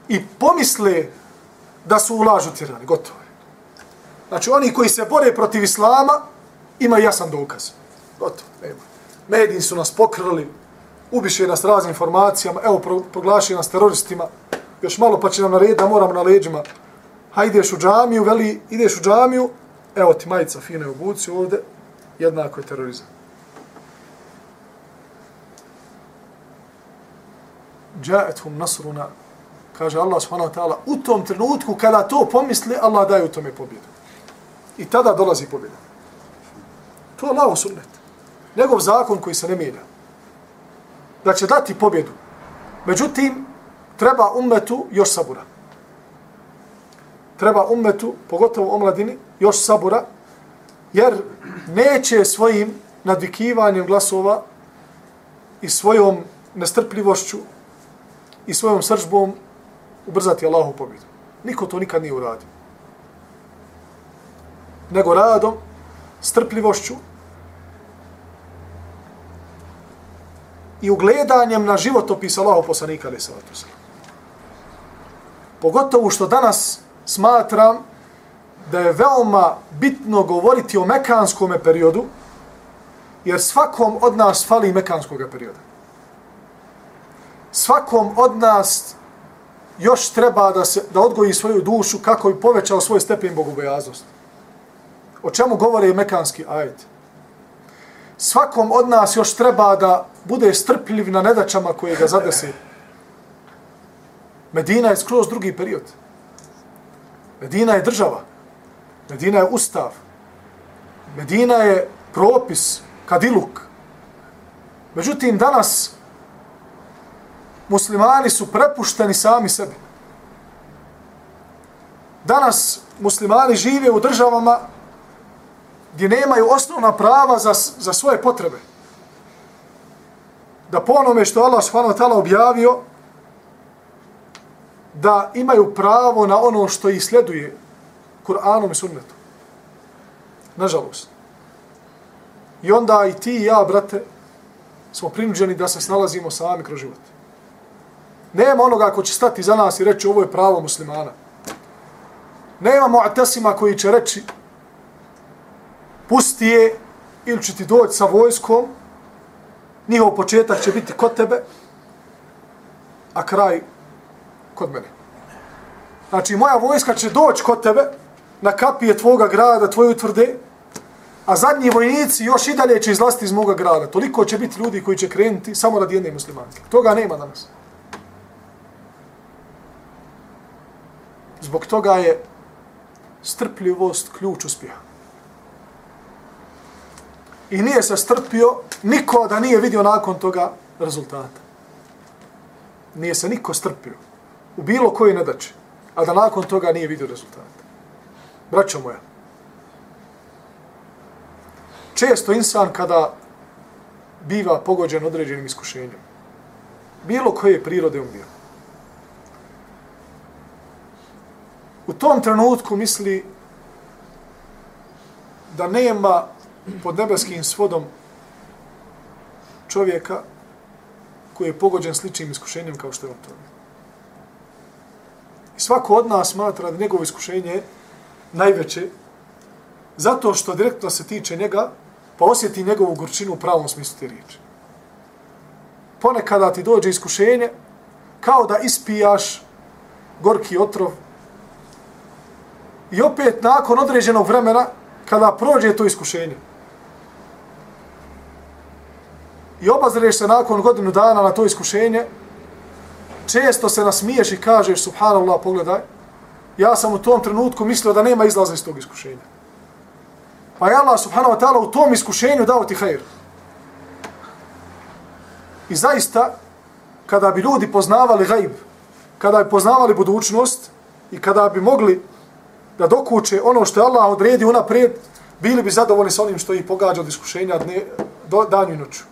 I pomisle da su ulažu tirani, gotovo. Znači, oni koji se bore protiv islama, ima jasan dokaz. Gotovo, nema. Mediji su nas pokrili, ubiše nas raznim informacijama, evo, proglaši nas teroristima, još malo pa će nam narediti da moramo na leđima. Ha, ideš u džamiju, veli, ideš u džamiju, evo ti majica fine u buci ovde, jednako je terorizam. Džaethum nasruna, kaže Allah subhanahu wa ta'ala, u tom trenutku kada to pomisli, Allah daje u tome pobjedu. I tada dolazi pobjeda. To je Allah sunnet. Njegov zakon koji se ne mijenja. Da će dati pobjedu. Međutim, treba ummetu još sabura. Treba ummetu, pogotovo omladini, još sabura, jer neće svojim nadvikivanjem glasova i svojom nestrpljivošću i svojom sržbom ubrzati Allahu pobjedu. Niko to nikad nije uradio. Nego radom, strpljivošću i ugledanjem na životopis Allahu poslanika ali salatu Pogotovo što danas smatram da je veoma bitno govoriti o mekanskom periodu, jer svakom od nas fali mekanskog perioda. Svakom od nas još treba da, se, da odgoji svoju dušu kako bi povećao svoj stepen bogobojaznosti. O čemu govore i mekanski ajet? Svakom od nas još treba da bude strpljiv na nedačama koje ga zadese. Medina je skroz drugi period. Medina je država. Medina je ustav. Medina je propis, kadiluk. Međutim, danas muslimani su prepušteni sami sebi. Danas muslimani žive u državama gdje nemaju osnovna prava za, za svoje potrebe. Da po onome što Allah subhanahu wa ta'ala objavio, da imaju pravo na ono što ih sleduje Kur'anom i sunnetom. Nažalost. I onda i ti i ja, brate, smo prinuđeni da se snalazimo sami kroz život. Nema onoga ko će stati za nas i reći ovo je pravo muslimana. Nema mu'tasima koji će reći pusti je ili će ti doći sa vojskom, njihov početak će biti kod tebe, a kraj kod mene. Znači, moja vojska će doći kod tebe, na kapije tvoga grada, tvoje utvrde, a zadnji vojnici još i dalje će izlaziti iz moga grada. Toliko će biti ljudi koji će krenuti samo radi jedne muslimanke. Toga nema danas. Zbog toga je strpljivost ključ uspjeha. I nije se strpio niko da nije vidio nakon toga rezultata. Nije se niko strpio u bilo koji nedači, a da nakon toga nije vidio rezultat. Braćo moja, često insan kada biva pogođen određenim iskušenjem, bilo koje prirode on bio, u tom trenutku misli da nema pod nebeskim svodom čovjeka koji je pogođen sličnim iskušenjem kao što je on to. Svako od nas smatra da njegovo iskušenje najveće zato što direktno se tiče njega pa osjeti njegovu gorčinu u pravom smislu te riječi. Ponekada ti dođe iskušenje kao da ispijaš gorki otrov i opet nakon određenog vremena kada prođe to iskušenje i obazreš se nakon godinu dana na to iskušenje, često se nasmiješ i kažeš, subhanallah, pogledaj, ja sam u tom trenutku mislio da nema izlaza iz tog iskušenja. Pa je Allah subhanahu wa ta'ala u tom iskušenju dao ti hajr. I zaista, kada bi ljudi poznavali gajb, kada bi poznavali budućnost i kada bi mogli da dokuče ono što je Allah odredi unaprijed, bili bi zadovoljni sa onim što ih pogađa od iskušenja dne, do, danju i noću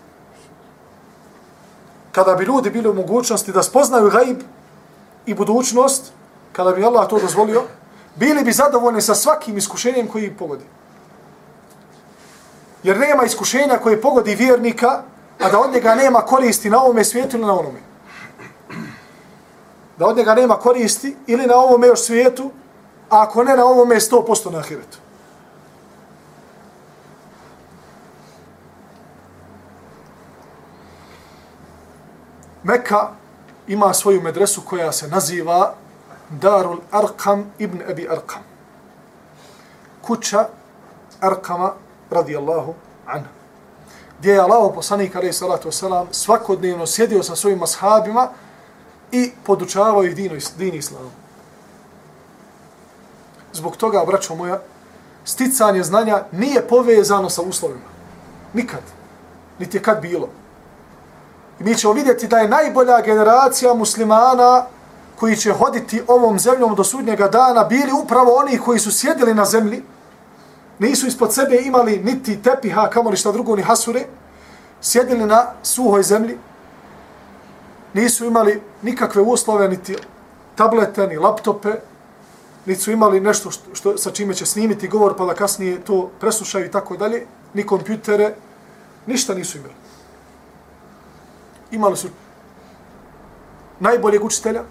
kada bi ljudi bili u mogućnosti da spoznaju gaib i budućnost, kada bi Allah to dozvolio, bili bi zadovoljni sa svakim iskušenjem koji ih pogodi. Jer nema iskušenja koje pogodi vjernika, a da od njega nema koristi na ovome svijetu ili na onome. Da od njega nema koristi ili na ovome još svijetu, a ako ne na ovome 100% na ahiretu. Meka ima svoju medresu koja se naziva Darul Arqam ibn Abi Arqam. Kuća Arqama radijallahu anhu. Gdje je Allah poslanik alaih salatu wasalam svakodnevno sjedio sa svojim ashabima i podučavao ih dinu, din islamu. Zbog toga, braćo moja, sticanje znanja nije povezano sa uslovima. Nikad. Niti je kad bilo. I mi ćemo vidjeti da je najbolja generacija muslimana koji će hoditi ovom zemljom do sudnjega dana bili upravo oni koji su sjedili na zemlji, nisu ispod sebe imali niti tepiha, kamoli šta drugo, ni hasure, sjedili na suhoj zemlji, nisu imali nikakve uslove, niti tablete, ni laptope, niti su imali nešto što, što, sa čime će snimiti govor pa da kasnije to preslušaju i tako dalje, ni kompjutere, ništa nisu imali. Imali su najboljeg učitelja,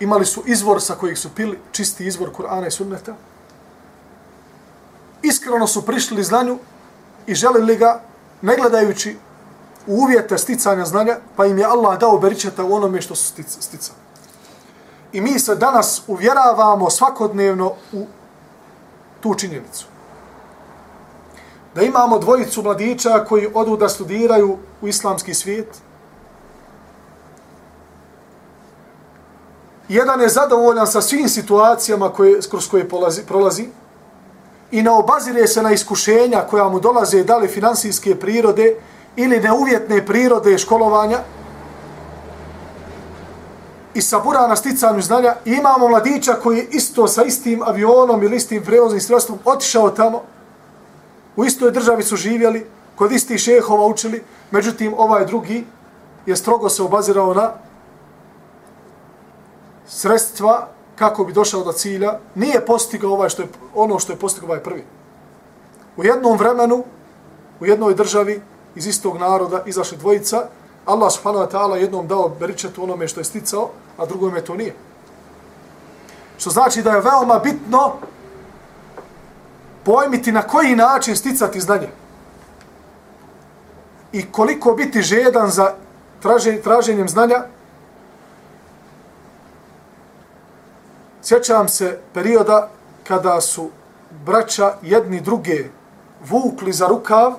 imali su izvor sa kojih su pili, čisti izvor Kur'ana i Sunneta, iskreno su prišli znanju i želili ga, ne gledajući u uvjete sticanja znanja, pa im je Allah dao beričeta u onome što su sticali. I mi se danas uvjeravamo svakodnevno u tu činjenicu. Da imamo dvojicu mladića koji odu da studiraju u islamski svijet. Jedan je zadovoljan sa svim situacijama koje, kroz koje polazi, prolazi i ne obazire se na iskušenja koja mu dolaze da li finansijske prirode ili neuvjetne prirode školovanja, i sabura na sticanju znanja i imamo mladića koji je isto sa istim avionom ili istim prevoznim sredstvom otišao tamo, u istoj državi su živjeli, kod istih šehova učili, međutim ovaj drugi je strogo se obazirao na sredstva kako bi došao do cilja, nije postigao ovaj što je, ono što je postigao ovaj prvi. U jednom vremenu, u jednoj državi, iz istog naroda, izašli dvojica, Allah subhanahu wa ta'ala jednom dao beričetu onome što je sticao, a drugome to nije. Što znači da je veoma bitno pojmiti na koji način sticati znanje. I koliko biti žedan za traženje, traženjem znanja. Sjećam se perioda kada su braća jedni druge vukli za rukav,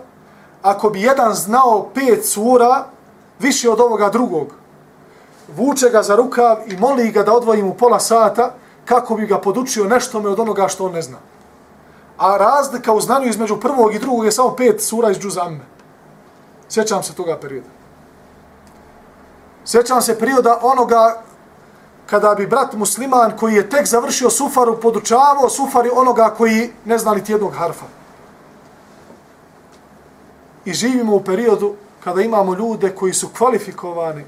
ako bi jedan znao pet sura, više od ovoga drugog, vuče ga za rukav i moli ga da odvoji mu pola sata kako bi ga podučio nešto me od onoga što on ne zna. A razlika u znanju između prvog i drugog je samo pet sura iz džuzamme. Sjećam se toga perioda. Sjećam se perioda onoga kada bi brat musliman koji je tek završio sufaru podučavao sufari onoga koji ne zna niti jednog harfa. I živimo u periodu kada imamo ljude koji su kvalifikovani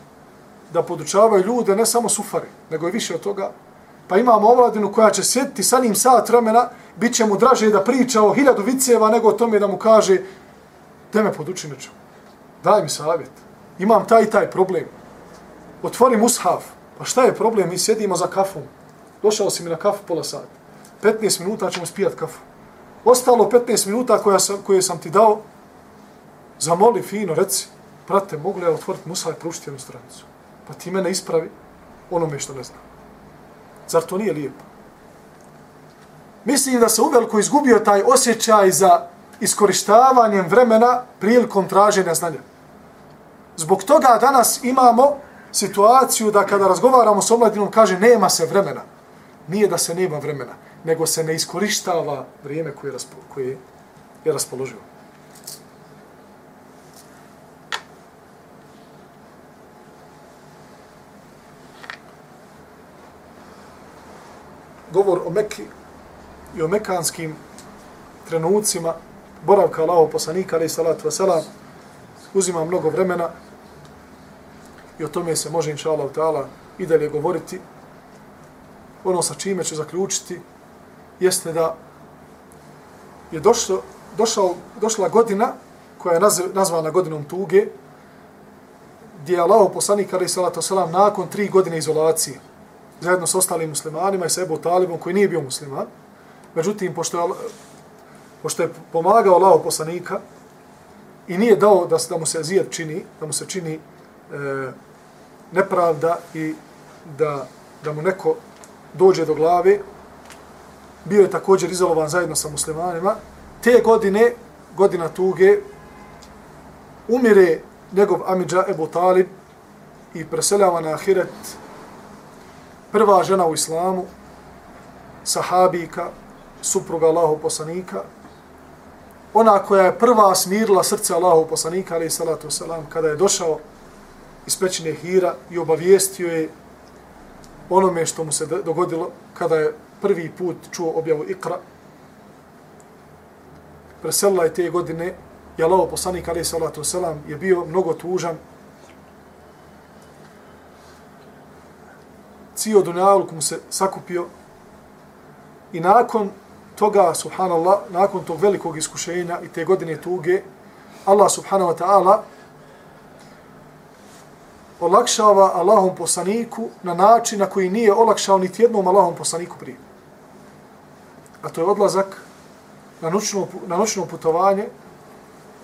da podučavaju ljude, ne samo sufari, nego i više od toga. Pa imamo ovladinu koja će sjediti sa njim sat vremena, bit će mu draže da priča o hiljadu viceva nego o tome da mu kaže da me poduči nečemu. Daj mi savjet. Imam taj i taj problem. Otvori mushaf. Pa šta je problem? Mi sjedimo za kafom. Došao si mi na kafu pola sata. 15 minuta ćemo spijat kafu. Ostalo 15 minuta koja sam, koje sam ti dao, zamoli fino, reci, prate, mogu li ja otvoriti mushaf i prušiti jednu stranicu? pa ti mene ispravi onome što ne znam. Zar to nije lijepo? Mislim da se uveliko izgubio taj osjećaj za iskorištavanjem vremena prilikom traženja znanja. Zbog toga danas imamo situaciju da kada razgovaramo s omladinom kaže nema se vremena. Nije da se nema vremena, nego se ne iskorištava vrijeme koje raspo, koje je raspoloživo. govor o Mekki i o mekanskim trenucima boravka Allaho poslanika, ali salatu wasalam, uzima mnogo vremena i o tome se može, inša Allah, ta'ala, i dalje govoriti. Ono sa čime će zaključiti jeste da je došlo, došao, došla godina koja je nazvana godinom tuge, gdje je Allah poslanik, ali salatu wasalam, nakon tri godine izolacije, zajedno s ostalim muslimanima i sa Ebu Talibom koji nije bio musliman. Međutim, pošto je, pošto je pomagao Allaho poslanika i nije dao da, da mu se zijet čini, da mu se čini e, nepravda i da, da mu neko dođe do glave, bio je također izolovan zajedno sa muslimanima. Te godine, godina tuge, umire njegov Amidža Ebu Talib i preseljava na Ahiret prva žena u islamu, sahabika, supruga Allahu poslanika, ona koja je prva smirila srce Allahu poslanika, ali salatu selam, kada je došao iz pećine Hira i obavijestio je onome što mu se dogodilo kada je prvi put čuo objavu Ikra. Preselila je te godine i Allaho poslanik, alaih salatu selam je bio mnogo tužan Cio dunjaluk mu se sakupio i nakon toga, subhanallah, nakon tog velikog iskušenja i te godine tuge, Allah subhanahu wa ta'ala olakšava Allahom poslaniku na način na koji nije olakšao niti jednom Allahom poslaniku prije. A to je odlazak na noćno, na noćno putovanje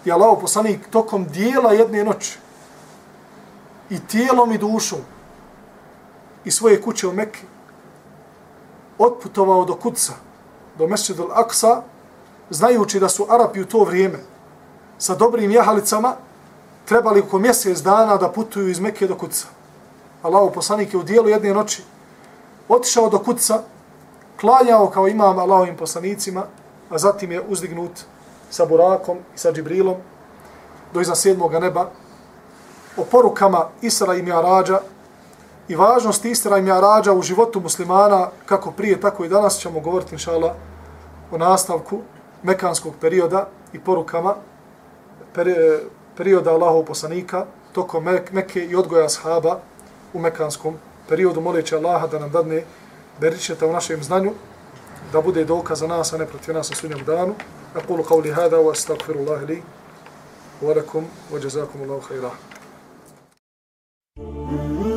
i Allahov poslanik tokom dijela jedne noći i tijelom i dušom i svoje kuće u Mekke otputovao do Kudca, do Mesjidul Aksa, znajući da su Arapi u to vrijeme sa dobrim jahalicama trebali oko mjesec dana da putuju iz Mekke do Kudca. Allahu poslanik je u dijelu jedne noći otišao do Kudca, klanjao kao imam Allahovim poslanicima, a zatim je uzdignut sa Burakom i sa Džibrilom do iza sedmoga neba o porukama Isra i Mi'arađa i važnosti Isra i Mi'arađa u životu muslimana kako prije, tako i danas ćemo govoriti inšala o nastavku mekanskog perioda i porukama perioda Allahov poslanika tokom Mekke i odgoja sahaba u mekanskom periodu, moleći Allaha da nam dadne beričeta u našem znanju, da bude dokaz za nas, a ne protiv nas na sudnjem danu. أقول قولي هذا وأستغفر الله لي ولكم وجزاكم الله خيرا. Mm-hmm.